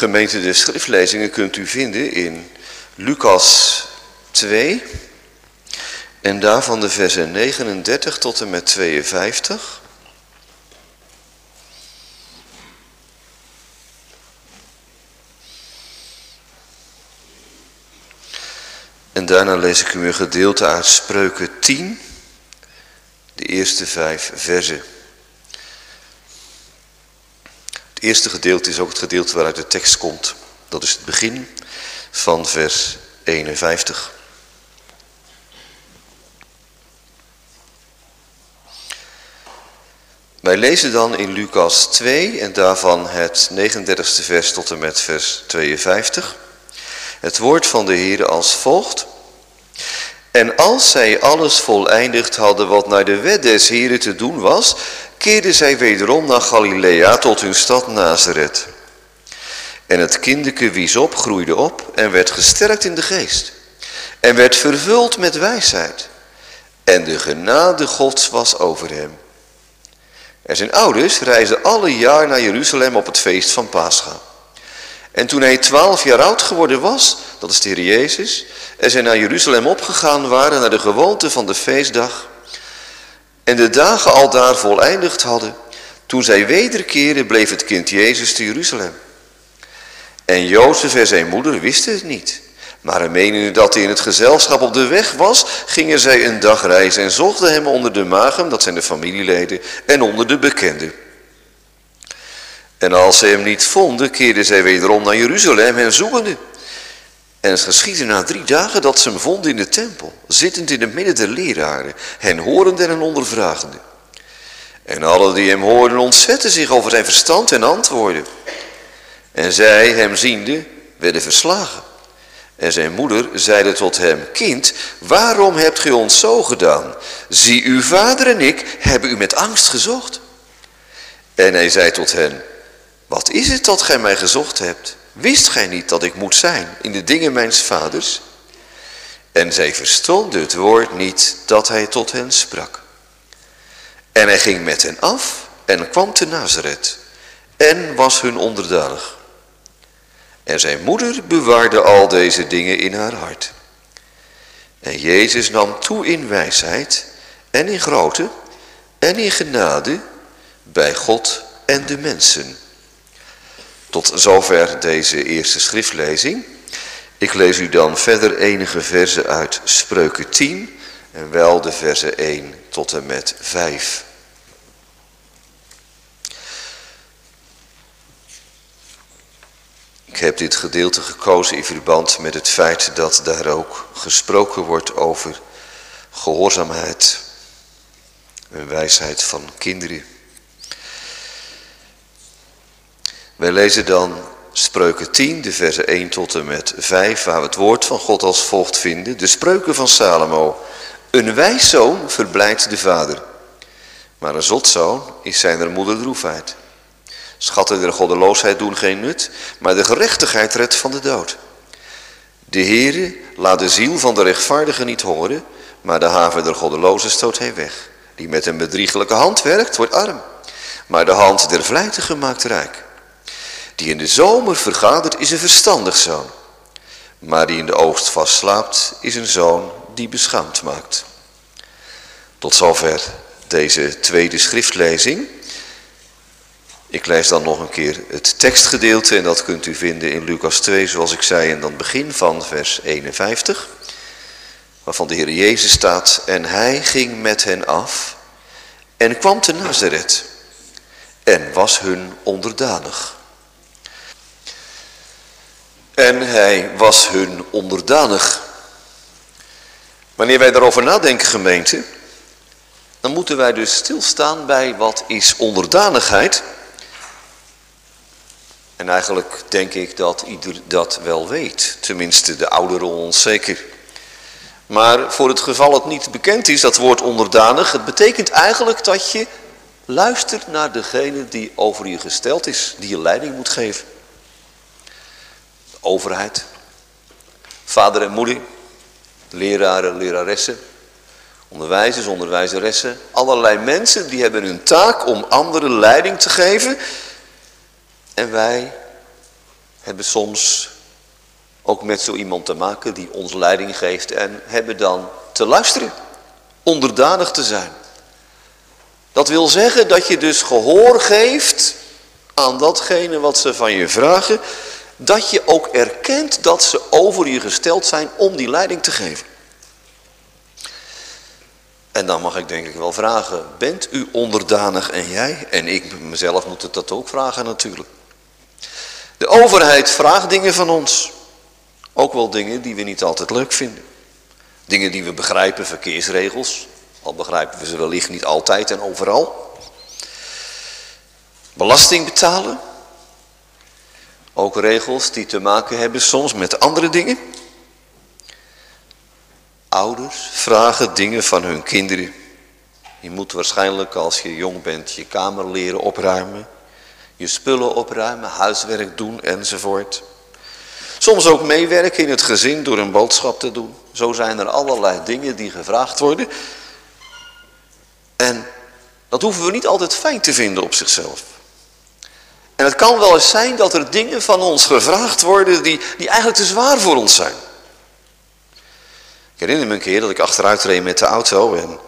Gemeente de schriftlezingen kunt u vinden in Lucas 2 en daarvan de versen 39 tot en met 52. En daarna lees ik u een gedeelte uit Spreuken 10, de eerste vijf versen. Eerste gedeelte is ook het gedeelte waaruit de tekst komt. Dat is het begin van vers 51. Wij lezen dan in Lucas 2 en daarvan het 39ste vers tot en met vers 52. Het woord van de Heer als volgt. En als zij alles voleindigd hadden wat naar de wet des Heren te doen was, keerden zij wederom naar Galilea tot hun stad Nazareth. En het kinderke wies op, groeide op en werd gesterkt in de geest. En werd vervuld met wijsheid. En de genade gods was over hem. En zijn ouders reisden alle jaar naar Jeruzalem op het feest van Pascha. En toen hij twaalf jaar oud geworden was, dat is de Heer Jezus, en zij naar Jeruzalem opgegaan waren naar de gewoonte van de feestdag, en de dagen al daar voleindigd hadden, toen zij wederkeerden bleef het kind Jezus te Jeruzalem. En Jozef en zijn moeder wisten het niet. Maar menende dat hij in het gezelschap op de weg was, gingen zij een dag reizen en zochten hem onder de magen, dat zijn de familieleden, en onder de bekenden. En als ze hem niet vonden, keerden zij wederom naar Jeruzalem en zoekende. En het geschiedde na drie dagen dat ze hem vonden in de tempel, zittend in het midden der leraren, hen horende en ondervragende. En alle die hem hoorden ontzetten zich over zijn verstand en antwoorden. En zij, hem ziende, werden verslagen. En zijn moeder zeide tot hem, kind, waarom hebt gij ons zo gedaan? Zie, uw vader en ik hebben u met angst gezocht. En hij zei tot hen, wat is het dat gij mij gezocht hebt? Wist gij niet dat ik moet zijn in de dingen mijns vaders? En zij verstonden het woord niet dat hij tot hen sprak. En hij ging met hen af en kwam te Nazareth en was hun onderdanig. En zijn moeder bewaarde al deze dingen in haar hart. En Jezus nam toe in wijsheid en in grootte en in genade bij God en de mensen. Tot zover deze eerste schriftlezing. Ik lees u dan verder enige versen uit Spreuken 10 en wel de versen 1 tot en met 5. Ik heb dit gedeelte gekozen in verband met het feit dat daar ook gesproken wordt over gehoorzaamheid en wijsheid van kinderen. Wij lezen dan Spreuken 10, de versen 1 tot en met 5, waar we het woord van God als volgt vinden. De spreuken van Salomo. Een wijs zoon verblijdt de vader, maar een zotzoon is zijn moeder droefheid. Schatten der goddeloosheid doen geen nut, maar de gerechtigheid redt van de dood. De Heere laat de ziel van de rechtvaardige niet horen, maar de haven der goddeloze stoot hij weg. Die met een bedriegelijke hand werkt, wordt arm, maar de hand der vlijtige maakt rijk. Die in de zomer vergadert is een verstandig zoon. Maar die in de oogst vastslaapt is een zoon die beschaamd maakt. Tot zover deze tweede schriftlezing. Ik lees dan nog een keer het tekstgedeelte en dat kunt u vinden in Lucas 2 zoals ik zei in het begin van vers 51. Waarvan de Heer Jezus staat en hij ging met hen af en kwam te Nazareth en was hun onderdanig. En hij was hun onderdanig. Wanneer wij daarover nadenken gemeente, dan moeten wij dus stilstaan bij wat is onderdanigheid. En eigenlijk denk ik dat ieder dat wel weet, tenminste de ouderen ons zeker. Maar voor het geval het niet bekend is, dat woord onderdanig, het betekent eigenlijk dat je luistert naar degene die over je gesteld is, die je leiding moet geven overheid, vader en moeder, leraren, leraressen, onderwijzers, onderwijzeressen. Allerlei mensen die hebben hun taak om anderen leiding te geven. En wij hebben soms ook met zo iemand te maken die ons leiding geeft en hebben dan te luisteren, onderdanig te zijn. Dat wil zeggen dat je dus gehoor geeft aan datgene wat ze van je vragen, dat je ook erkent dat ze over je gesteld zijn om die leiding te geven. En dan mag ik denk ik wel vragen, bent u onderdanig en jij? En ik mezelf moet het dat ook vragen natuurlijk. De overheid vraagt dingen van ons. Ook wel dingen die we niet altijd leuk vinden. Dingen die we begrijpen, verkeersregels. Al begrijpen we ze wellicht niet altijd en overal. Belasting betalen. Ook regels die te maken hebben soms met andere dingen. Ouders vragen dingen van hun kinderen. Je moet waarschijnlijk als je jong bent je kamer leren opruimen. Je spullen opruimen, huiswerk doen enzovoort. Soms ook meewerken in het gezin door een boodschap te doen. Zo zijn er allerlei dingen die gevraagd worden. En dat hoeven we niet altijd fijn te vinden op zichzelf. En het kan wel eens zijn dat er dingen van ons gevraagd worden die, die eigenlijk te zwaar voor ons zijn. Ik herinner me een keer dat ik achteruit reed met de auto en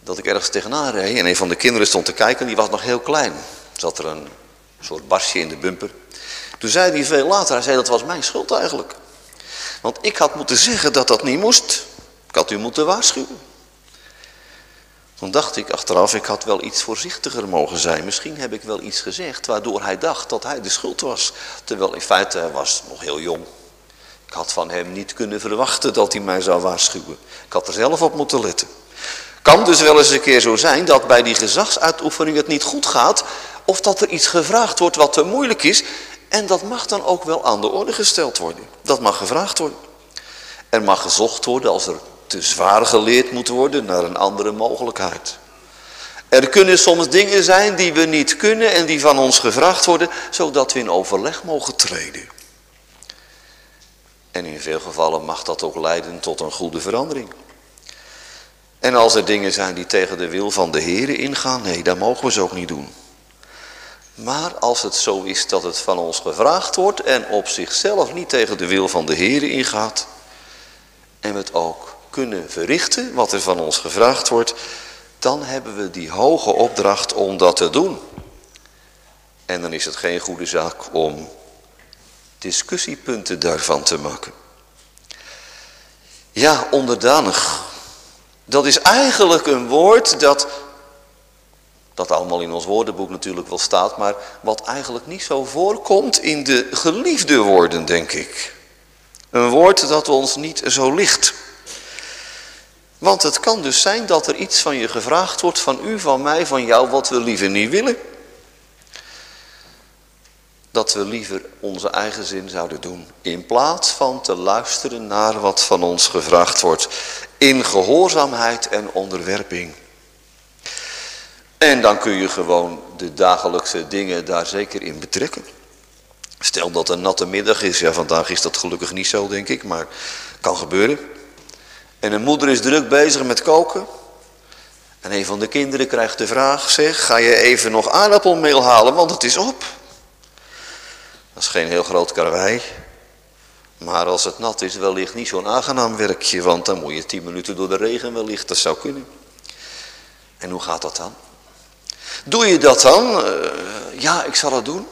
dat ik ergens tegenaan reed en een van de kinderen stond te kijken, die was nog heel klein. Zat er een soort barsje in de bumper. Toen zei hij veel later, hij zei dat was mijn schuld eigenlijk. Want ik had moeten zeggen dat dat niet moest. Ik had u moeten waarschuwen. Toen dacht ik achteraf, ik had wel iets voorzichtiger mogen zijn. Misschien heb ik wel iets gezegd waardoor hij dacht dat hij de schuld was. Terwijl in feite hij was nog heel jong. Ik had van hem niet kunnen verwachten dat hij mij zou waarschuwen. Ik had er zelf op moeten letten. Kan dus wel eens een keer zo zijn dat bij die gezagsuitoefening het niet goed gaat. Of dat er iets gevraagd wordt wat te moeilijk is. En dat mag dan ook wel aan de orde gesteld worden. Dat mag gevraagd worden. Er mag gezocht worden als er te zwaar geleerd moet worden naar een andere mogelijkheid. Er kunnen soms dingen zijn die we niet kunnen en die van ons gevraagd worden, zodat we in overleg mogen treden. En in veel gevallen mag dat ook leiden tot een goede verandering. En als er dingen zijn die tegen de wil van de Heer ingaan, nee, dan mogen we ze ook niet doen. Maar als het zo is dat het van ons gevraagd wordt en op zichzelf niet tegen de wil van de Heer ingaat, en we het ook kunnen verrichten, wat er van ons gevraagd wordt, dan hebben we die hoge opdracht om dat te doen. En dan is het geen goede zaak om discussiepunten daarvan te maken. Ja, onderdanig. Dat is eigenlijk een woord dat, dat allemaal in ons woordenboek natuurlijk wel staat, maar wat eigenlijk niet zo voorkomt in de geliefde woorden, denk ik. Een woord dat ons niet zo ligt. Want het kan dus zijn dat er iets van je gevraagd wordt, van u, van mij, van jou, wat we liever niet willen. Dat we liever onze eigen zin zouden doen, in plaats van te luisteren naar wat van ons gevraagd wordt. In gehoorzaamheid en onderwerping. En dan kun je gewoon de dagelijkse dingen daar zeker in betrekken. Stel dat een natte middag is, ja vandaag is dat gelukkig niet zo denk ik, maar kan gebeuren. En een moeder is druk bezig met koken. En een van de kinderen krijgt de vraag, zeg, ga je even nog aardappelmeel halen, want het is op. Dat is geen heel groot karwei. Maar als het nat is, wellicht niet zo'n aangenaam werkje, want dan moet je tien minuten door de regen wellicht, dat zou kunnen. En hoe gaat dat dan? Doe je dat dan? Uh, ja, ik zal het doen.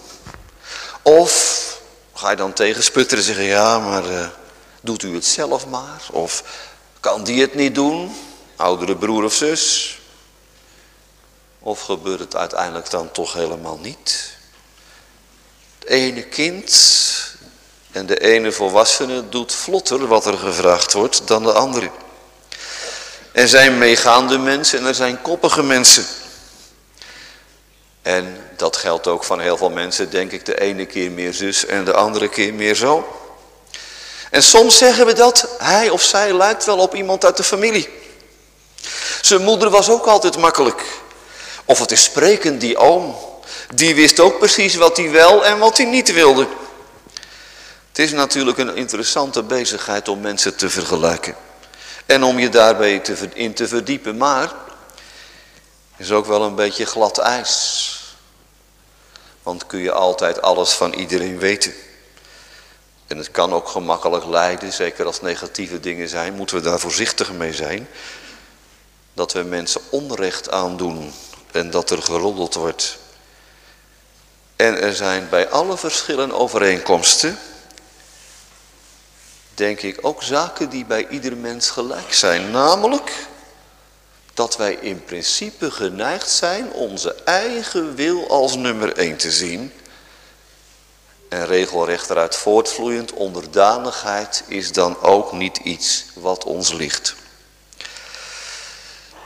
Of ga je dan tegensputteren en zeggen, ja, maar uh, doet u het zelf maar? Of kan die het niet doen? Oudere broer of zus? Of gebeurt het uiteindelijk dan toch helemaal niet? Het ene kind en de ene volwassene doet vlotter wat er gevraagd wordt dan de andere. Er zijn meegaande mensen en er zijn koppige mensen. En dat geldt ook van heel veel mensen, denk ik, de ene keer meer zus en de andere keer meer zo. En soms zeggen we dat, hij of zij lijkt wel op iemand uit de familie. Zijn moeder was ook altijd makkelijk. Of het is spreken, die oom. Die wist ook precies wat hij wel en wat hij niet wilde. Het is natuurlijk een interessante bezigheid om mensen te vergelijken. En om je daarbij in te verdiepen. Maar is ook wel een beetje glad ijs. Want kun je altijd alles van iedereen weten. En het kan ook gemakkelijk leiden, zeker als negatieve dingen zijn, moeten we daar voorzichtig mee zijn. Dat we mensen onrecht aandoen en dat er geroddeld wordt. En er zijn bij alle verschillen overeenkomsten, denk ik ook zaken die bij ieder mens gelijk zijn. Namelijk dat wij in principe geneigd zijn onze eigen wil als nummer één te zien. En regelrecht eruit voortvloeiend onderdanigheid is dan ook niet iets wat ons ligt.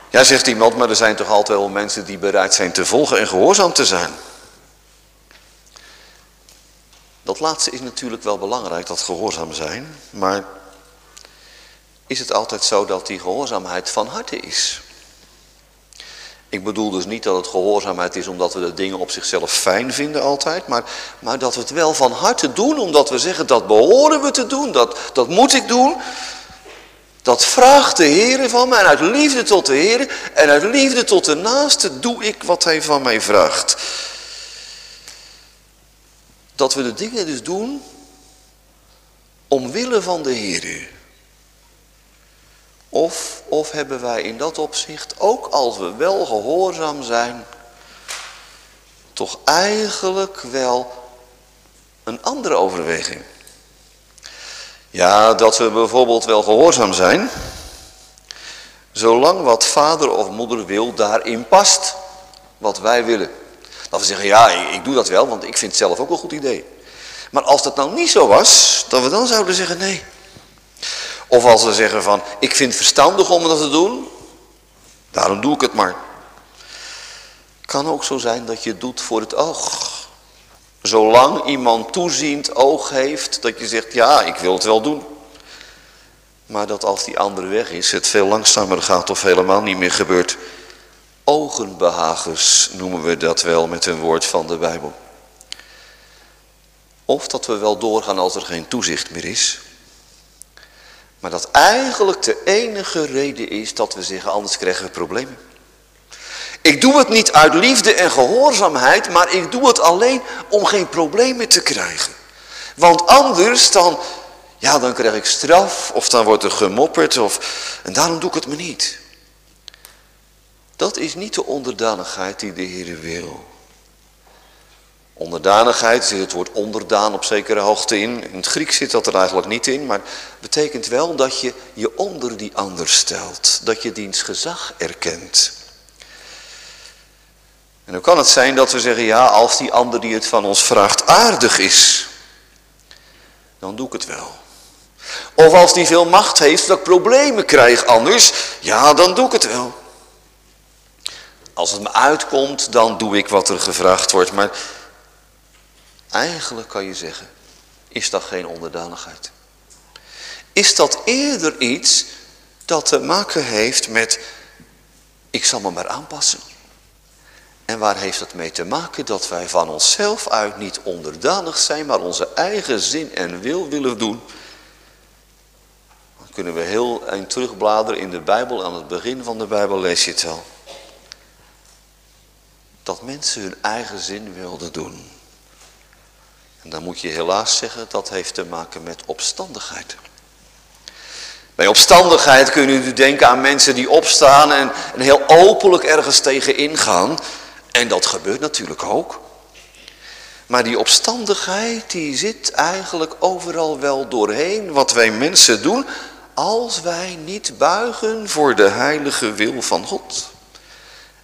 Ja, zegt iemand, maar er zijn toch altijd wel mensen die bereid zijn te volgen en gehoorzaam te zijn. Dat laatste is natuurlijk wel belangrijk, dat gehoorzaam zijn. Maar is het altijd zo dat die gehoorzaamheid van harte is? Ik bedoel dus niet dat het gehoorzaamheid is omdat we de dingen op zichzelf fijn vinden altijd. Maar, maar dat we het wel van harte doen omdat we zeggen dat behoren we te doen. Dat, dat moet ik doen. Dat vraagt de Heer van mij. En uit liefde tot de Heer en uit liefde tot de naaste doe ik wat hij van mij vraagt. Dat we de dingen dus doen omwille van de Heer. Of, of hebben wij in dat opzicht, ook als we wel gehoorzaam zijn, toch eigenlijk wel een andere overweging? Ja, dat we bijvoorbeeld wel gehoorzaam zijn, zolang wat vader of moeder wil daarin past, wat wij willen. Dat we zeggen, ja, ik doe dat wel, want ik vind het zelf ook een goed idee. Maar als dat nou niet zo was, dat we dan zouden zeggen, nee, of als ze zeggen van, ik vind het verstandig om dat te doen, daarom doe ik het maar. Kan ook zo zijn dat je het doet voor het oog. Zolang iemand toeziend oog heeft, dat je zegt, ja, ik wil het wel doen. Maar dat als die andere weg is, het veel langzamer gaat of helemaal niet meer gebeurt. Ogenbehagers noemen we dat wel met een woord van de Bijbel. Of dat we wel doorgaan als er geen toezicht meer is. Maar dat eigenlijk de enige reden is dat we zeggen, anders krijgen we problemen. Ik doe het niet uit liefde en gehoorzaamheid, maar ik doe het alleen om geen problemen te krijgen. Want anders dan, ja, dan krijg ik straf of dan wordt er gemopperd of, en daarom doe ik het me niet. Dat is niet de onderdanigheid die de Heer wil. Onderdanigheid zit het woord onderdaan op zekere hoogte in. In het Grieks zit dat er eigenlijk niet in, maar betekent wel dat je je onder die ander stelt. Dat je diens gezag erkent. En dan kan het zijn dat we zeggen, ja, als die ander die het van ons vraagt aardig is, dan doe ik het wel. Of als die veel macht heeft, dat ik problemen krijg anders, ja, dan doe ik het wel. Als het me uitkomt, dan doe ik wat er gevraagd wordt, maar Eigenlijk kan je zeggen, is dat geen onderdanigheid? Is dat eerder iets dat te maken heeft met, ik zal me maar aanpassen. En waar heeft dat mee te maken? Dat wij van onszelf uit niet onderdanig zijn, maar onze eigen zin en wil willen doen. Dan kunnen we heel eind terugbladeren in de Bijbel, aan het begin van de Bijbel lees je het al. Dat mensen hun eigen zin wilden doen. Dan moet je helaas zeggen, dat heeft te maken met opstandigheid. Bij opstandigheid kun je nu denken aan mensen die opstaan en, heel openlijk ergens tegen ingaan. En dat gebeurt natuurlijk ook. Maar die opstandigheid die zit eigenlijk overal wel doorheen wat wij mensen doen als wij niet buigen voor de heilige wil van God.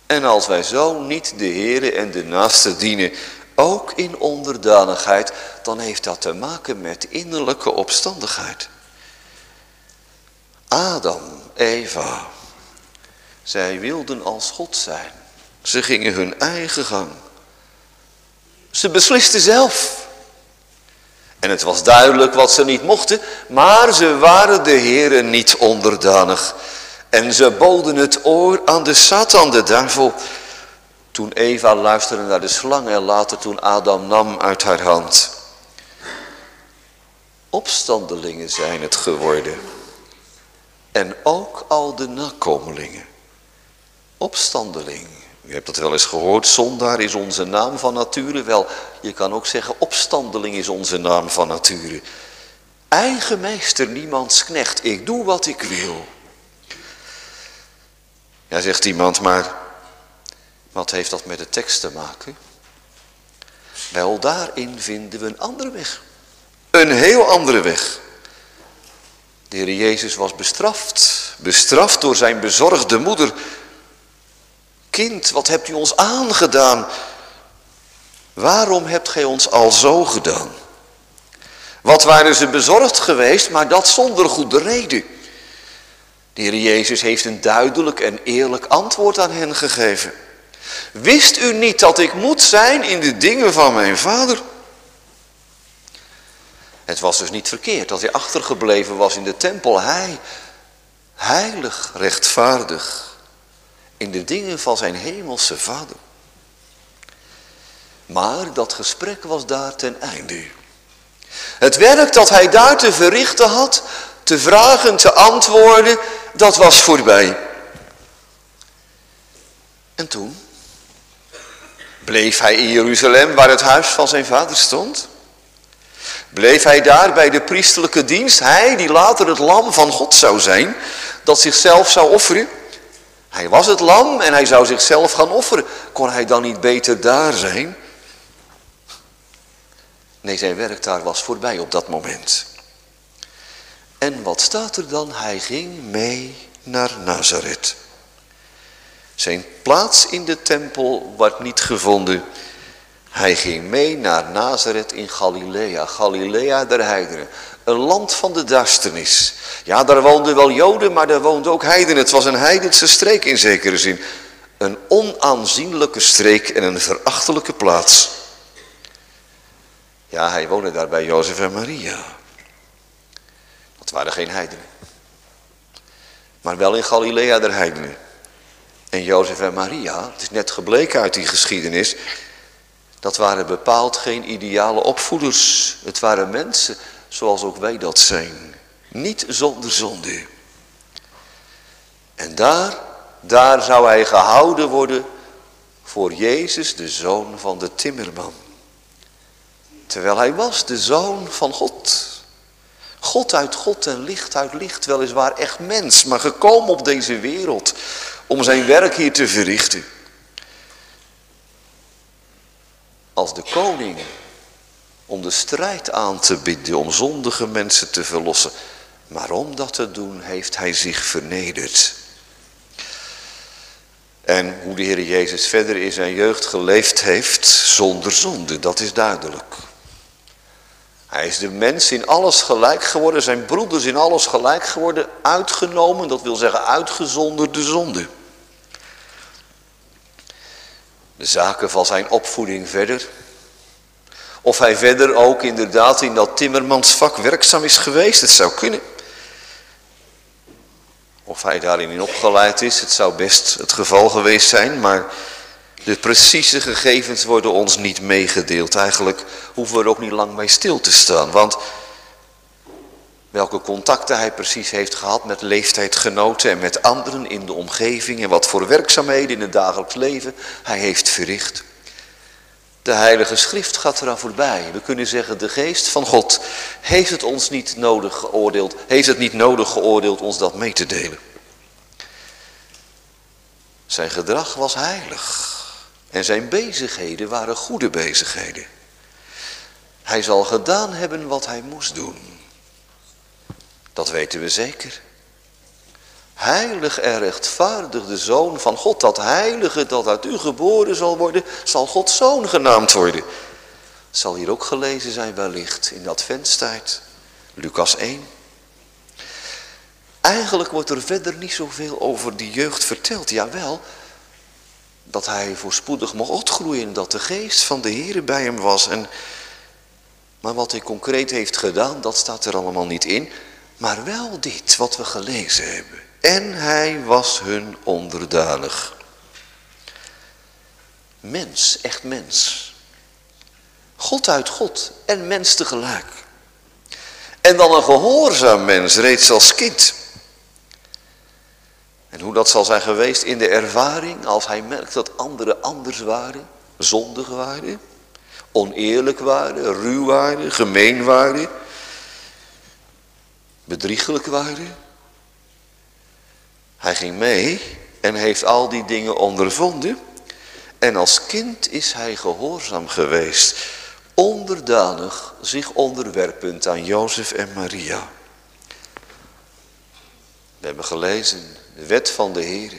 En als wij zo niet de Here en de naaste dienen ook in onderdanigheid, dan heeft dat te maken met innerlijke opstandigheid. Adam, Eva, zij wilden als God zijn. Ze gingen hun eigen gang. Ze beslisten zelf. En het was duidelijk wat ze niet mochten, maar ze waren de Heeren niet onderdanig. En ze boden het oor aan de Satan, de duivel, toen Eva luisterde naar de slang en later toen Adam nam uit haar hand. Opstandelingen zijn het geworden. En ook al de nakomelingen. Opstandeling. U hebt dat wel eens gehoord, zondaar is onze naam van nature. Wel, je kan ook zeggen, opstandeling is onze naam van nature. Eigen meester, niemands knecht, ik doe wat ik wil. Ja, zegt iemand, maar wat heeft dat met de tekst te maken? Wel, daarin vinden we een andere weg. Een heel andere weg. De Heer Jezus was bestraft. Bestraft door zijn bezorgde moeder. Kind, wat hebt u ons aangedaan? Waarom hebt gij ons al zo gedaan? Wat waren ze bezorgd geweest, maar dat zonder goede reden. De Heer Jezus heeft een duidelijk en eerlijk antwoord aan hen gegeven. Wist u niet dat ik moet zijn in de dingen van mijn vader? Het was dus niet verkeerd dat hij achtergebleven was in de tempel. Hij, heilig, rechtvaardig, in de dingen van zijn hemelse vader. Maar dat gesprek was daar ten einde. Het werk dat hij daar te verrichten had, te vragen, te antwoorden, dat was voorbij. En toen bleef hij in Jeruzalem waar het huis van zijn vader stond. Bleef hij daar bij de priesterlijke dienst, hij die later het lam van God zou zijn, dat zichzelf zou offeren. Hij was het lam en hij zou zichzelf gaan offeren. Kon hij dan niet beter daar zijn? Nee, zijn werk daar was voorbij op dat moment. En wat staat er dan? Hij ging mee naar Nazareth. Zijn plaats in de tempel werd niet gevonden. Hij ging mee naar Nazareth in Galilea. Galilea der heidenen. Een land van de duisternis. Ja, daar woonden wel joden, maar daar woonden ook heidenen. Het was een heidense streek in zekere zin. Een onaanzienlijke streek en een verachtelijke plaats. Ja, hij woonde daar bij Jozef en Maria. Dat waren geen heidenen. Maar wel in Galilea der heidenen. En Jozef en Maria, het is net gebleken uit die geschiedenis, dat waren bepaald geen ideale opvoeders. Het waren mensen zoals ook wij dat zijn. Niet zonder zonde. En daar, daar zou hij gehouden worden voor Jezus, de zoon van de timmerman. Terwijl hij was de zoon van God. God uit God en licht uit licht, weliswaar echt mens, maar gekomen op deze wereld om zijn werk hier te verrichten. Als de koning om de strijd aan te bieden, om zondige mensen te verlossen. Maar om dat te doen heeft hij zich vernederd. En hoe de Heer Jezus verder in zijn jeugd geleefd heeft zonder zonde, dat is duidelijk. Hij is de mens in alles gelijk geworden, zijn broeders in alles gelijk geworden, uitgenomen, dat wil zeggen uitgezonderd de zonde. De zaken van zijn opvoeding verder. Of hij verder ook inderdaad in dat timmermansvak werkzaam is geweest, het zou kunnen. Of hij daarin opgeleid is, het zou best het geval geweest zijn, maar de precieze gegevens worden ons niet meegedeeld. Eigenlijk hoeven we er ook niet lang bij stil te staan. Want welke contacten hij precies heeft gehad met leeftijdgenoten en met anderen in de omgeving. En wat voor werkzaamheden in het dagelijks leven hij heeft verricht. De Heilige Schrift gaat eraan voorbij. We kunnen zeggen, de geest van God heeft het ons niet nodig geoordeeld, heeft het niet nodig geoordeeld ons dat mee te delen. Zijn gedrag was heilig. En zijn bezigheden waren goede bezigheden. Hij zal gedaan hebben wat hij moest doen. Dat weten we zeker. Heilig en rechtvaardig de Zoon van God, dat heilige dat uit u geboren zal worden, zal Gods Zoon genaamd worden. Zal hier ook gelezen zijn wellicht in de adventstijd, Lucas 1. Eigenlijk wordt er verder niet zoveel over die jeugd verteld. Jawel, dat hij voorspoedig mocht opgroeien, dat de geest van de Heer bij hem was. En, maar wat hij concreet heeft gedaan, dat staat er allemaal niet in. Maar wel dit, wat we gelezen hebben. En hij was hun onderdanig. Mens, echt mens. God uit God en mens tegelijk. En dan een gehoorzaam mens, reeds als kind. En hoe dat zal zijn geweest in de ervaring als hij merkt dat anderen anders waren, zondig waren, oneerlijk waren, ruw waren, gemeen waren, bedriegelijk waren. Hij ging mee en heeft al die dingen ondervonden. En als kind is hij gehoorzaam geweest, onderdanig, zich onderwerpend aan Jozef en Maria. We hebben gelezen wet van de Heer,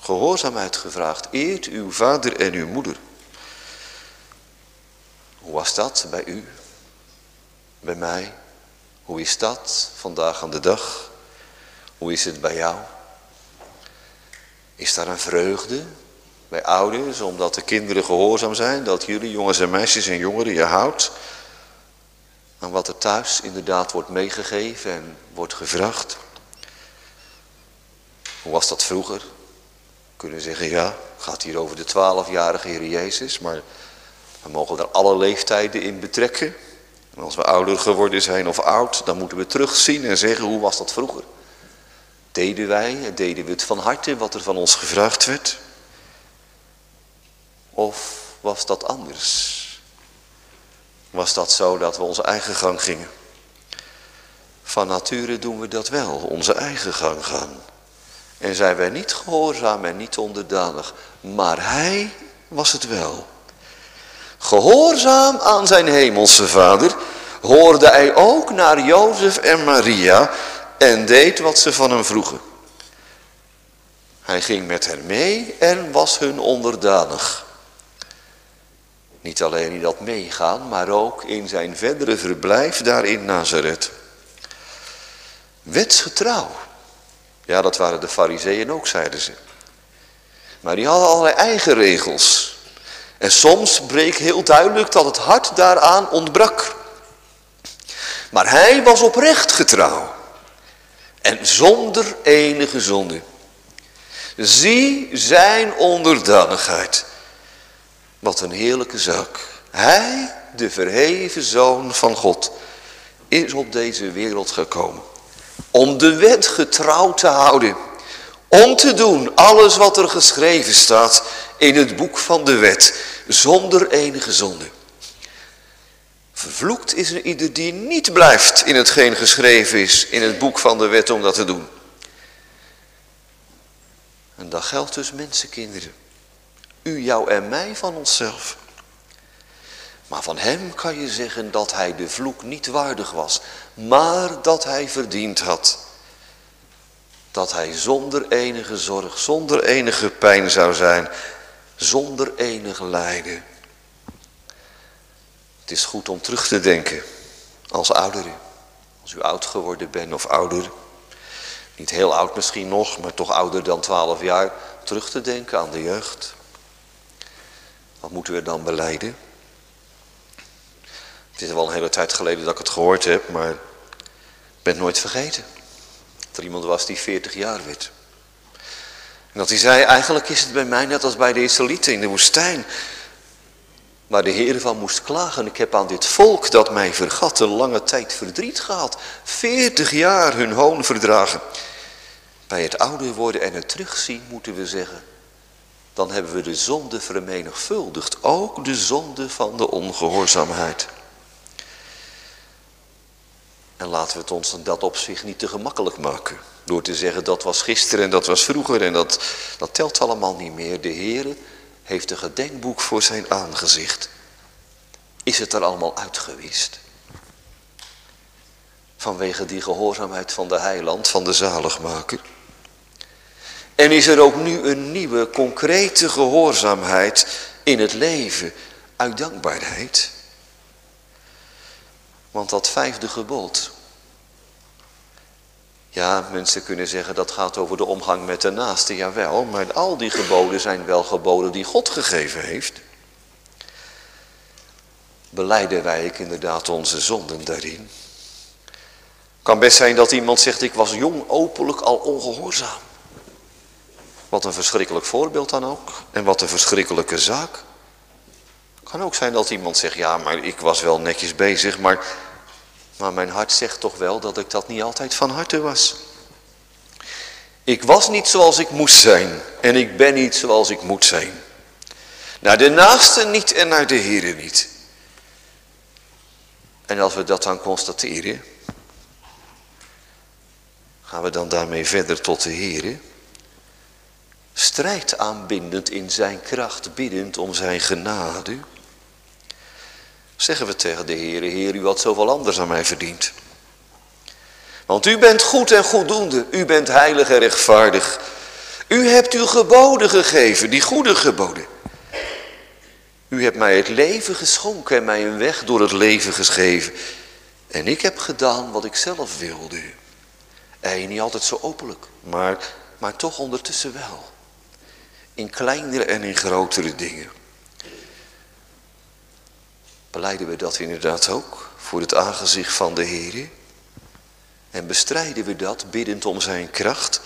gehoorzaamheid gevraagd, eert uw vader en uw moeder. Hoe was dat bij u? Bij mij? Hoe is dat vandaag aan de dag? Hoe is het bij jou? Is daar een vreugde bij ouders omdat de kinderen gehoorzaam zijn? Dat jullie jongens en meisjes en jongeren je houdt aan wat er thuis inderdaad wordt meegegeven en wordt gevraagd? Hoe was dat vroeger? Kunnen zeggen, ja, gaat hier over de twaalfjarige Heer Jezus, maar we mogen er alle leeftijden in betrekken. En als we ouder geworden zijn of oud, dan moeten we terugzien en zeggen, hoe was dat vroeger? Deden wij, deden we het van harte wat er van ons gevraagd werd? Of was dat anders? Was dat zo dat we onze eigen gang gingen? Van nature doen we dat wel, onze eigen gang gaan. En zijn wij niet gehoorzaam en niet onderdanig. Maar hij was het wel. Gehoorzaam aan zijn hemelse vader hoorde hij ook naar Jozef en Maria en deed wat ze van hem vroegen. Hij ging met hen mee en was hun onderdanig. Niet alleen in dat meegaan, maar ook in zijn verdere verblijf daar in Nazareth. Wetsgetrouw. Ja, dat waren de fariseeën ook, zeiden ze. Maar die hadden allerlei eigen regels. En soms bleek heel duidelijk dat het hart daaraan ontbrak. Maar hij was oprecht getrouw. En zonder enige zonde. Zie zijn onderdanigheid. Wat een heerlijke zaak. Hij, de verheven zoon van God, is op deze wereld gekomen. Om de wet getrouw te houden. Om te doen alles wat er geschreven staat in het boek van de wet. Zonder enige zonde. Vervloekt is er ieder die niet blijft in hetgeen geschreven is in het boek van de wet om dat te doen. En dat geldt dus mensenkinderen. U, jou en mij van onszelf. Maar van hem kan je zeggen dat hij de vloek niet waardig was, maar dat hij verdiend had. Dat hij zonder enige zorg, zonder enige pijn zou zijn, zonder enig lijden. Het is goed om terug te denken als ouderen. Als u oud geworden bent of ouder. Niet heel oud misschien nog, maar toch ouder dan 12 jaar. Terug te denken aan de jeugd. Wat moeten we dan beleiden? Het is wel een hele tijd geleden dat ik het gehoord heb, maar ik ben nooit vergeten. Dat er iemand was die 40 jaar werd. En dat hij zei, eigenlijk is het bij mij net als bij de Israëlieten in de woestijn. Waar de Heer van moest klagen. Ik heb aan dit volk dat mij vergat een lange tijd verdriet gehad. 40 jaar hun hoon verdragen. Bij het ouder worden en het terugzien moeten we zeggen. Dan hebben we de zonde vermenigvuldigd. Ook de zonde van de ongehoorzaamheid. En laten we het ons dat op zich niet te gemakkelijk maken. Door te zeggen dat was gisteren en dat was vroeger en dat, dat telt allemaal niet meer. De Heer heeft een gedenkboek voor zijn aangezicht. Is het er allemaal uitgewist? Vanwege die gehoorzaamheid van de heiland, van de zaligmaker. En is er ook nu een nieuwe, concrete gehoorzaamheid in het leven uit dankbaarheid? Want dat vijfde gebod. Ja, mensen kunnen zeggen dat gaat over de omgang met de naaste, jawel. Maar al die geboden zijn wel geboden die God gegeven heeft. Beleiden wij inderdaad onze zonden daarin. Kan best zijn dat iemand zegt, ik was jong openlijk al ongehoorzaam. Wat een verschrikkelijk voorbeeld dan ook. En wat een verschrikkelijke zaak. Kan ook zijn dat iemand zegt, ja maar ik was wel netjes bezig, maar, maar mijn hart zegt toch wel dat ik dat niet altijd van harte was. Ik was niet zoals ik moest zijn en ik ben niet zoals ik moet zijn. Naar de naaste niet en naar de Here niet. En als we dat dan constateren, gaan we dan daarmee verder tot de Here. Strijd aanbindend in zijn kracht, biddend om zijn genade. Zeggen we tegen de Heer, Heer, u had zoveel anders aan mij verdiend. Want u bent goed en goeddoende, u bent heilig en rechtvaardig. U hebt uw geboden gegeven, die goede geboden. U hebt mij het leven geschonken en mij een weg door het leven geschreven. En ik heb gedaan wat ik zelf wilde. En niet altijd zo openlijk, maar, maar toch ondertussen wel. In kleinere en in grotere dingen. Beleiden we dat inderdaad ook voor het aangezicht van de Heer? En bestrijden we dat biddend om zijn kracht?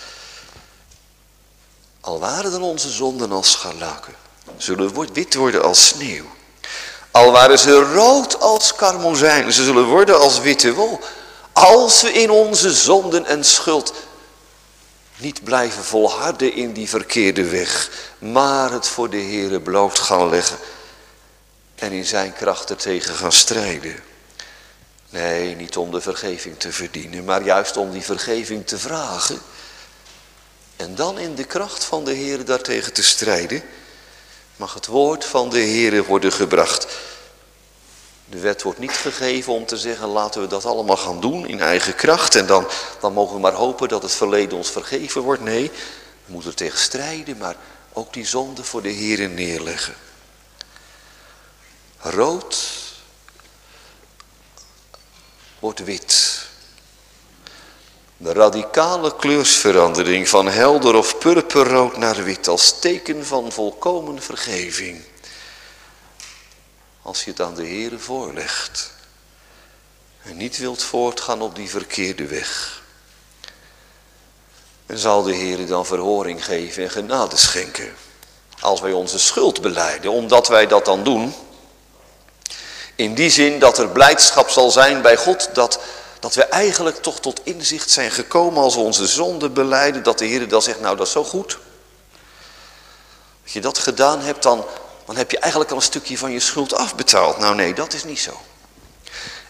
Al waren dan onze zonden als scharlaken, zullen wit worden als sneeuw. Al waren ze rood als karmozijn, ze zullen worden als witte wol. Als we in onze zonden en schuld niet blijven volharden in die verkeerde weg, maar het voor de Heere bloot gaan leggen en in zijn kracht er tegen gaan strijden. Nee, niet om de vergeving te verdienen, maar juist om die vergeving te vragen. En dan in de kracht van de Heer daartegen te strijden, mag het woord van de Heer worden gebracht. De wet wordt niet gegeven om te zeggen, laten we dat allemaal gaan doen in eigen kracht. En dan, dan mogen we maar hopen dat het verleden ons vergeven wordt. Nee, we moeten er tegen strijden, maar ook die zonde voor de Heer neerleggen. Rood wordt wit. De radicale kleursverandering van helder of purperrood naar wit als teken van volkomen vergeving. Als je het aan de Heere voorlegt en niet wilt voortgaan op die verkeerde weg. En zal de Heere dan verhoring geven en genade schenken. Als wij onze schuld beleiden, omdat wij dat dan doen, in die zin dat er blijdschap zal zijn bij God dat, dat we eigenlijk toch tot inzicht zijn gekomen als we onze zonde beleiden. Dat de Heer dan zegt, nou dat is zo goed. Als je dat gedaan hebt, dan, dan heb je eigenlijk al een stukje van je schuld afbetaald. Nou nee, dat is niet zo.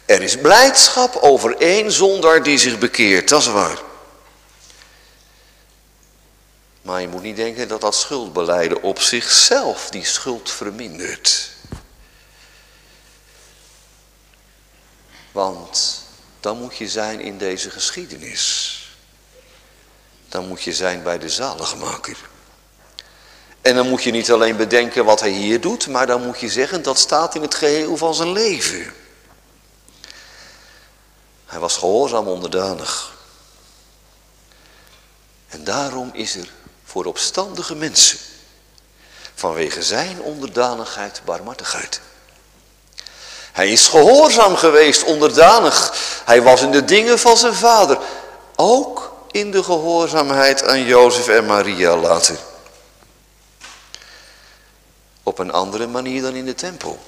Er is blijdschap over één zondaar die zich bekeert, dat is waar. Maar je moet niet denken dat dat schuldbeleiden op zichzelf die schuld vermindert. Want dan moet je zijn in deze geschiedenis. Dan moet je zijn bij de zaligmaker. En dan moet je niet alleen bedenken wat hij hier doet, maar dan moet je zeggen dat staat in het geheel van zijn leven. Hij was gehoorzaam onderdanig. En daarom is er voor opstandige mensen vanwege zijn onderdanigheid barmhartigheid. Hij is gehoorzaam geweest, onderdanig. Hij was in de dingen van zijn vader. Ook in de gehoorzaamheid aan Jozef en Maria later. Op een andere manier dan in de tempel.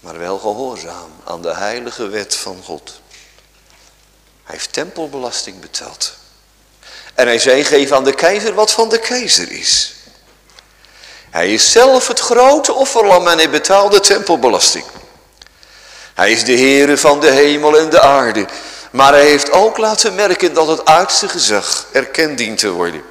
Maar wel gehoorzaam aan de heilige wet van God. Hij heeft tempelbelasting betaald. En hij zei, geef aan de keizer wat van de keizer is. Hij is zelf het grote offerlam en hij betaalde tempelbelasting. Hij is de Heere van de hemel en de aarde. Maar hij heeft ook laten merken dat het aardse gezag erkend dient te worden.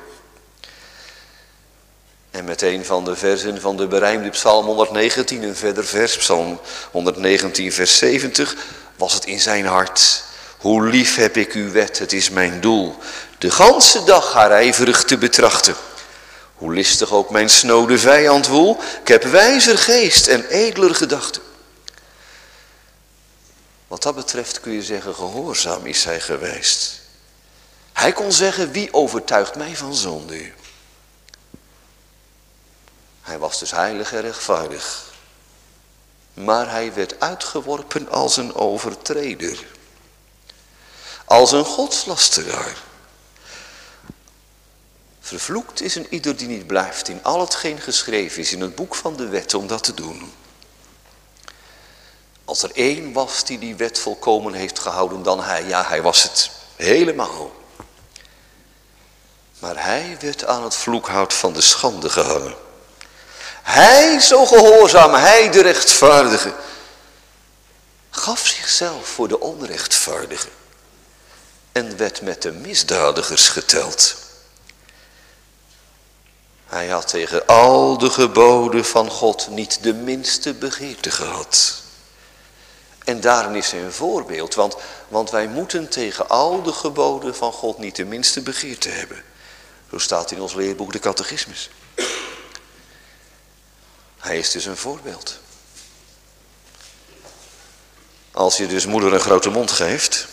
En met een van de versen van de berijmde psalm 119, een verder vers, psalm 119 vers 70, was het in zijn hart. Hoe lief heb ik uw wet, het is mijn doel, de ganse dag haar ijverig te betrachten. Hoe listig ook mijn snode vijand woel, ik heb wijzer geest en edler gedachten. Wat dat betreft kun je zeggen, gehoorzaam is hij geweest. Hij kon zeggen, wie overtuigt mij van zonde? Hij was dus heilig en rechtvaardig. Maar hij werd uitgeworpen als een overtreder. Als een godslasteraar. Vervloekt is een ieder die niet blijft in al hetgeen geschreven is in het boek van de wet om dat te doen. Als er één was die die wet volkomen heeft gehouden, dan hij. Ja, hij was het. Helemaal. Maar hij werd aan het vloekhout van de schande gehangen. Hij, zo gehoorzaam, hij de rechtvaardige, gaf zichzelf voor de onrechtvaardige en werd met de misdadigers geteld. Hij had tegen al de geboden van God niet de minste begeerte gehad. En daarin is hij een voorbeeld, want, want wij moeten tegen al de geboden van God niet de minste begeerte hebben. Zo staat in ons leerboek de catechismus. Hij is dus een voorbeeld. Als je dus moeder een grote mond geeft,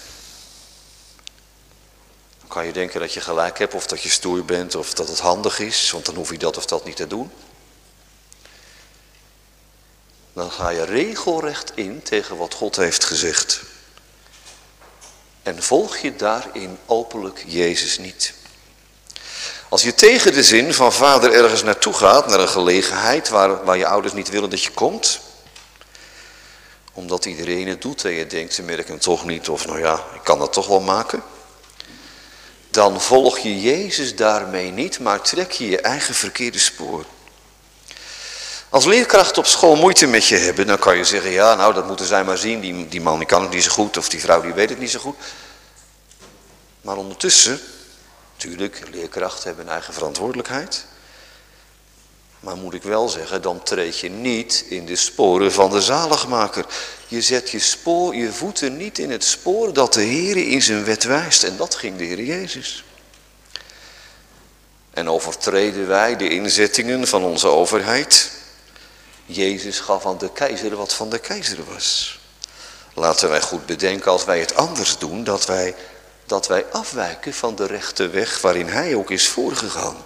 dan kan je denken dat je gelijk hebt of dat je stoer bent of dat het handig is, want dan hoef je dat of dat niet te doen. Dan ga je regelrecht in tegen wat God heeft gezegd. En volg je daarin openlijk Jezus niet. Als je tegen de zin van vader ergens naartoe gaat, naar een gelegenheid waar, waar je ouders niet willen dat je komt. Omdat iedereen het doet en je denkt, ze merken het toch niet of nou ja, ik kan dat toch wel maken. Dan volg je Jezus daarmee niet, maar trek je je eigen verkeerde spoor. Als leerkrachten op school moeite met je hebben, dan kan je zeggen, ja nou dat moeten zij maar zien, die, die man die kan het niet zo goed of die vrouw die weet het niet zo goed. Maar ondertussen Tuurlijk, leerkrachten hebben een eigen verantwoordelijkheid. Maar moet ik wel zeggen, dan treed je niet in de sporen van de zaligmaker. Je zet je, spoor, je voeten niet in het spoor dat de Heer in zijn wet wijst. En dat ging de Heer Jezus. En overtreden wij de inzettingen van onze overheid. Jezus gaf aan de keizer wat van de keizer was. Laten wij goed bedenken als wij het anders doen, dat wij dat wij afwijken van de rechte weg waarin hij ook is voorgegaan.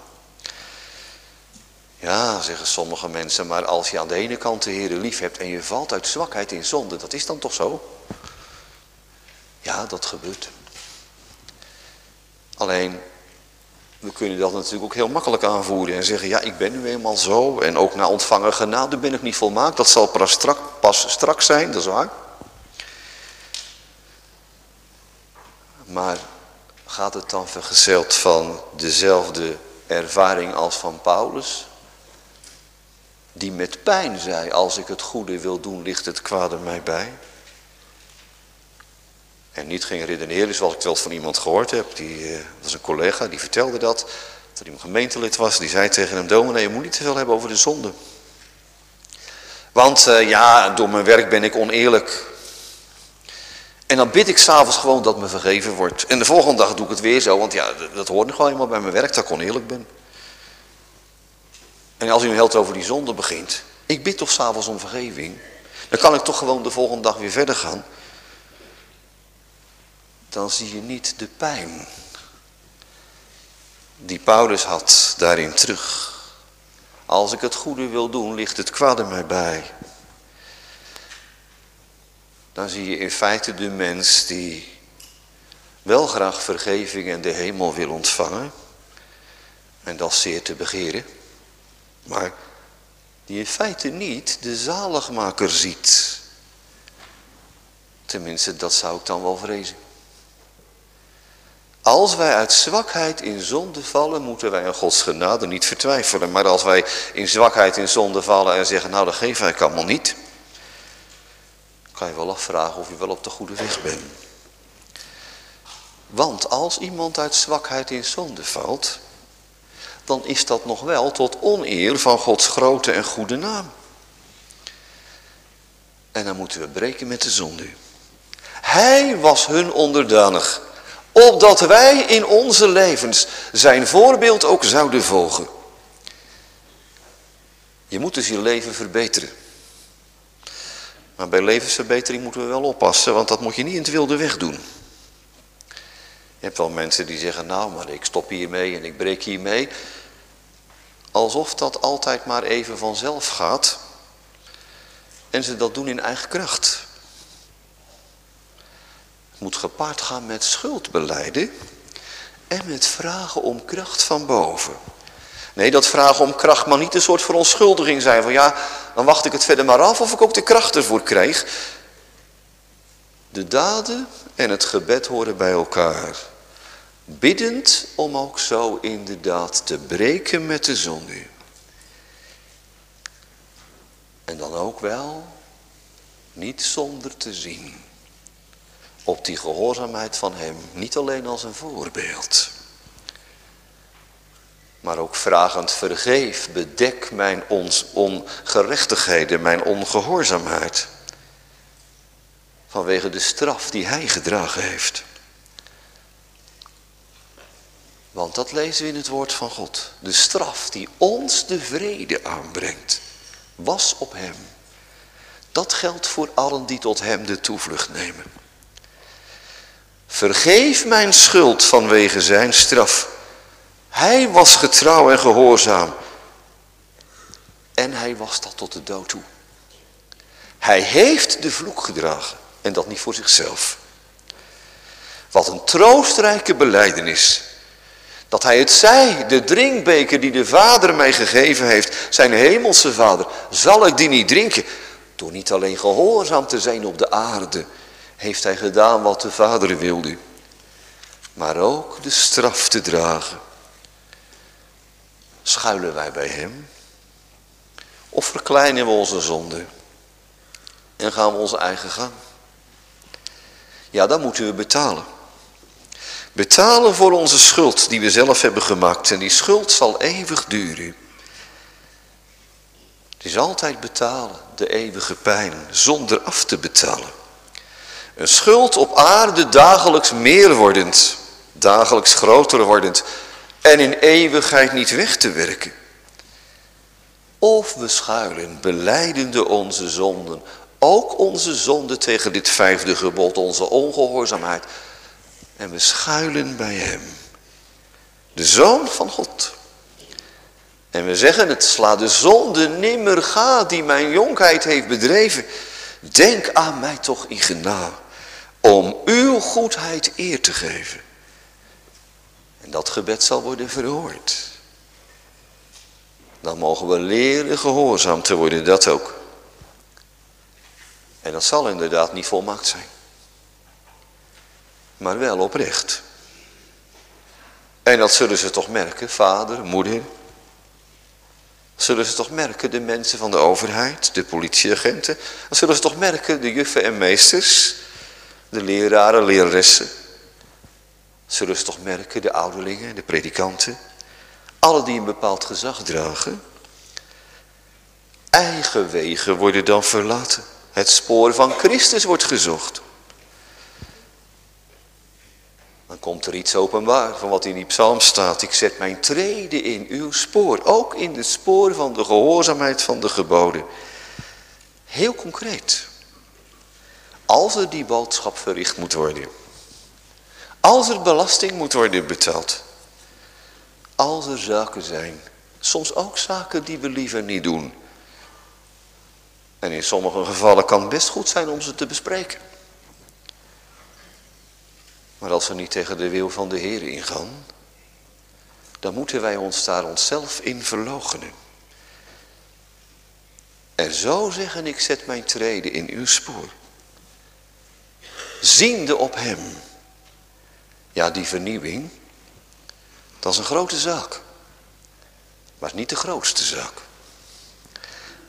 Ja, zeggen sommige mensen, maar als je aan de ene kant de Heer lief hebt en je valt uit zwakheid in zonde, dat is dan toch zo? Ja, dat gebeurt. Alleen, we kunnen dat natuurlijk ook heel makkelijk aanvoeren en zeggen, ja, ik ben nu eenmaal zo en ook na ontvangen genade ben ik niet volmaakt. Dat zal pas strak, pas straks zijn, dat is waar. Maar gaat het dan vergezeld van dezelfde ervaring als van Paulus? Die met pijn zei, als ik het goede wil doen, ligt het kwade mij bij. En niet ging redeneren zoals ik wel van iemand gehoord heb. Die uh, was een collega, die vertelde dat. Dat hij een gemeentelid was. Die zei tegen hem, dominee, je moet niet te veel hebben over de zonde. Want uh, ja, door mijn werk ben ik oneerlijk. En dan bid ik s'avonds gewoon dat me vergeven wordt. En de volgende dag doe ik het weer zo, want ja, dat hoort nog gewoon helemaal bij mijn werk, dat ik oneerlijk ben. En als u een held over die zonde begint, ik bid toch s'avonds om vergeving, dan kan ik toch gewoon de volgende dag weer verder gaan. Dan zie je niet de pijn die Paulus had daarin terug. Als ik het goede wil doen, ligt het kwade mij bij dan zie je in feite de mens die wel graag vergeving en de hemel wil ontvangen. En dat zeer te begeren. Maar die in feite niet de zaligmaker ziet. Tenminste, dat zou ik dan wel vrezen. Als wij uit zwakheid in zonde vallen, moeten wij aan Gods genade niet vertwijfelen. Maar als wij in zwakheid in zonde vallen en zeggen, nou dat geef ik allemaal niet kan je wel afvragen of je wel op de goede weg bent. Want als iemand uit zwakheid in zonde valt, dan is dat nog wel tot oneer van Gods grote en goede naam. En dan moeten we breken met de zonde. Hij was hun onderdanig, opdat wij in onze levens zijn voorbeeld ook zouden volgen. Je moet dus je leven verbeteren. Maar bij levensverbetering moeten we wel oppassen, want dat moet je niet in het wilde weg doen. Je hebt wel mensen die zeggen, nou, maar ik stop hiermee en ik breek hiermee. Alsof dat altijd maar even vanzelf gaat. En ze dat doen in eigen kracht. Moet gepaard gaan met schuldbeleiden en met vragen om kracht van boven. Nee, dat vragen om kracht mag niet een soort verontschuldiging zijn. Van ja, dan wacht ik het verder maar af of ik ook de kracht ervoor krijg. De daden en het gebed horen bij elkaar. Biddend om ook zo inderdaad te breken met de zonde. En dan ook wel niet zonder te zien op die gehoorzaamheid van hem, niet alleen als een voorbeeld. Maar ook vragend vergeef, bedek mijn ongerechtigheden, mijn ongehoorzaamheid. Vanwege de straf die hij gedragen heeft. Want dat lezen we in het woord van God. De straf die ons de vrede aanbrengt, was op hem. Dat geldt voor allen die tot hem de toevlucht nemen. Vergeef mijn schuld vanwege zijn straf. Hij was getrouw en gehoorzaam. En hij was dat tot de dood toe. Hij heeft de vloek gedragen. En dat niet voor zichzelf. Wat een troostrijke beleidenis. Dat hij het zei, de drinkbeker die de vader mij gegeven heeft, zijn hemelse vader, zal ik die niet drinken? Door niet alleen gehoorzaam te zijn op de aarde, heeft hij gedaan wat de vader wilde. Maar ook de straf te dragen. Schuilen wij bij hem? Of verkleinen we onze zonde? En gaan we onze eigen gang? Ja, dan moeten we betalen. Betalen voor onze schuld die we zelf hebben gemaakt. En die schuld zal eeuwig duren. Het is altijd betalen, de eeuwige pijn, zonder af te betalen. Een schuld op aarde dagelijks meer wordend, dagelijks groter wordend en in eeuwigheid niet weg te werken. Of we schuilen, beleidende onze zonden, ook onze zonde tegen dit vijfde gebod, onze ongehoorzaamheid. En we schuilen bij hem, de Zoon van God. En we zeggen het, sla de zonde nimmer ga die mijn jonkheid heeft bedreven. Denk aan mij toch in genade, om uw goedheid eer te geven. En dat gebed zal worden verhoord. Dan mogen we leren gehoorzaam te worden, dat ook. En dat zal inderdaad niet volmaakt zijn. Maar wel oprecht. En dat zullen ze toch merken, vader, moeder. Zullen ze toch merken, de mensen van de overheid, de politieagenten. Dat zullen ze toch merken, de juffen en meesters. De leraren, leraressen. Ze toch merken, de ouderlingen, de predikanten. Alle die een bepaald gezag dragen. Eigen wegen worden dan verlaten. Het spoor van Christus wordt gezocht. Dan komt er iets openbaar van wat in die psalm staat. Ik zet mijn treden in uw spoor. Ook in de spoor van de gehoorzaamheid van de geboden. Heel concreet. Als er die boodschap verricht moet worden. Als er belasting moet worden betaald. Als er zaken zijn. Soms ook zaken die we liever niet doen. En in sommige gevallen kan het best goed zijn om ze te bespreken. Maar als we niet tegen de wil van de Heer ingaan, dan moeten wij ons daar onszelf in verloochenen. En zo zeggen, ik zet mijn treden in uw spoor. Ziende op hem. Ja, die vernieuwing, dat is een grote zaak. Maar niet de grootste zaak.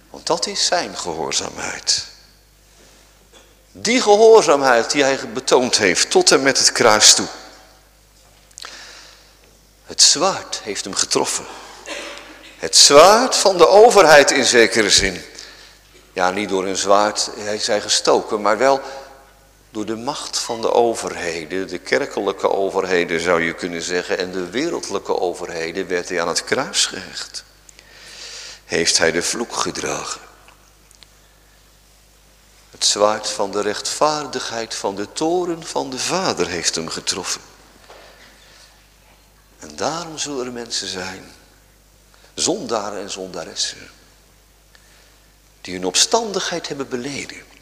Want dat is zijn gehoorzaamheid. Die gehoorzaamheid die hij betoond heeft tot en met het kruis toe. Het zwaard heeft hem getroffen. Het zwaard van de overheid in zekere zin. Ja, niet door een zwaard hij zij gestoken, maar wel door de macht van de overheden, de kerkelijke overheden zou je kunnen zeggen, en de wereldlijke overheden werd hij aan het kruis gehecht. Heeft hij de vloek gedragen. Het zwaard van de rechtvaardigheid van de toren van de Vader heeft hem getroffen. En daarom zullen er mensen zijn, zondaren en zondaressen, die hun opstandigheid hebben beleden.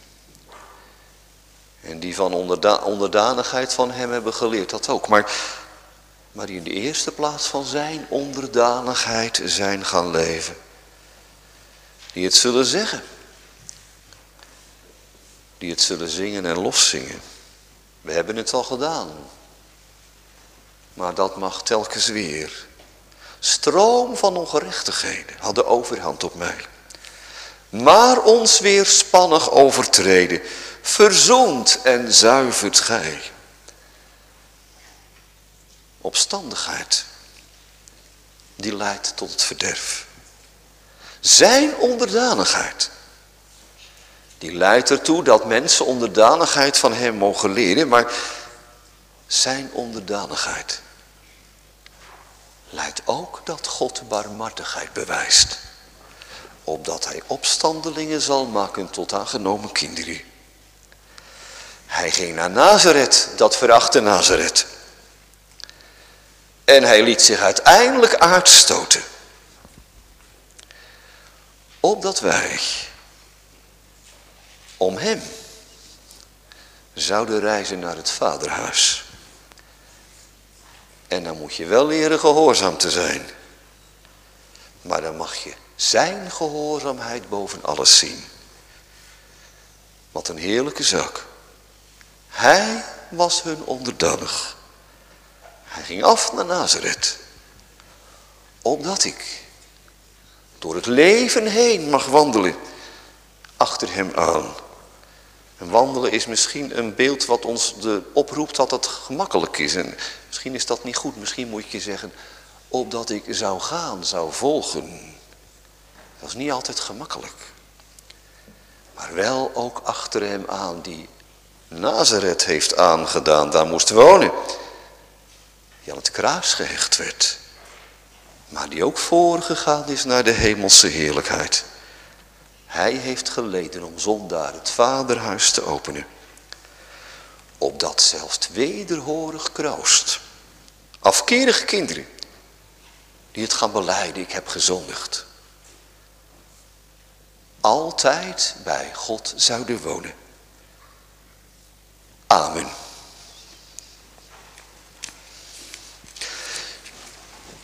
En die van onderdanigheid van hem hebben geleerd, dat ook. Maar, maar die in de eerste plaats van zijn onderdanigheid zijn gaan leven. Die het zullen zeggen die het zullen zingen en loszingen. We hebben het al gedaan. Maar dat mag telkens weer. Stroom van ongerechtigheden had de overhand op mij. Maar ons weer spannig overtreden, verzoend en zuivert gij. Opstandigheid, die leidt tot het verderf. Zijn onderdanigheid, die leidt ertoe dat mensen onderdanigheid van hem mogen leren, maar zijn onderdanigheid leidt ook dat God barmhartigheid bewijst. Opdat hij opstandelingen zal maken tot aangenomen kinderen. Ging naar Nazareth, dat verachtte Nazareth. En hij liet zich uiteindelijk uitstoten. Opdat wij om hem zouden reizen naar het vaderhuis. En dan moet je wel leren gehoorzaam te zijn. Maar dan mag je zijn gehoorzaamheid boven alles zien. Wat een heerlijke zak. Hij was hun onderdanig. Hij ging af naar Nazareth. Opdat ik door het leven heen mag wandelen. Achter hem aan. En wandelen is misschien een beeld wat ons de oproept dat het gemakkelijk is. En misschien is dat niet goed. Misschien moet je zeggen, opdat ik zou gaan, zou volgen. Dat is niet altijd gemakkelijk. Maar wel ook achter hem aan die Nazareth heeft aangedaan. Daar moest wonen. Die aan het kruis gehecht werd. Maar die ook voorgegaan is naar de hemelse heerlijkheid. Hij heeft geleden om zondaar het vaderhuis te openen. Opdat zelfs wederhorig kroost. Afkerige kinderen. Die het gaan beleiden, ik heb gezondigd. Altijd bij God zouden wonen. Amen.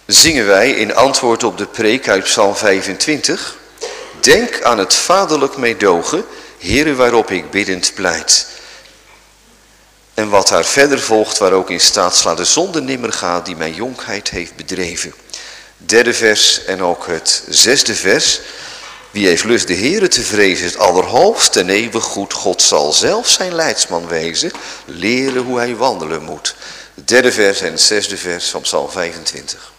Zingen wij in antwoord op de preek uit Psalm 25. Denk aan het vaderlijk meedogen, Heere waarop ik biddend pleit. En wat daar verder volgt, waar ook in staat sla de zonde nimmer gaat die mijn jonkheid heeft bedreven. Derde vers en ook het zesde vers. Wie heeft lust de Heere te vrezen is het allerhoogste en eeuwig goed. God zal zelf zijn leidsman wezen, leren hoe hij wandelen moet. Derde vers en zesde vers van Psalm 25.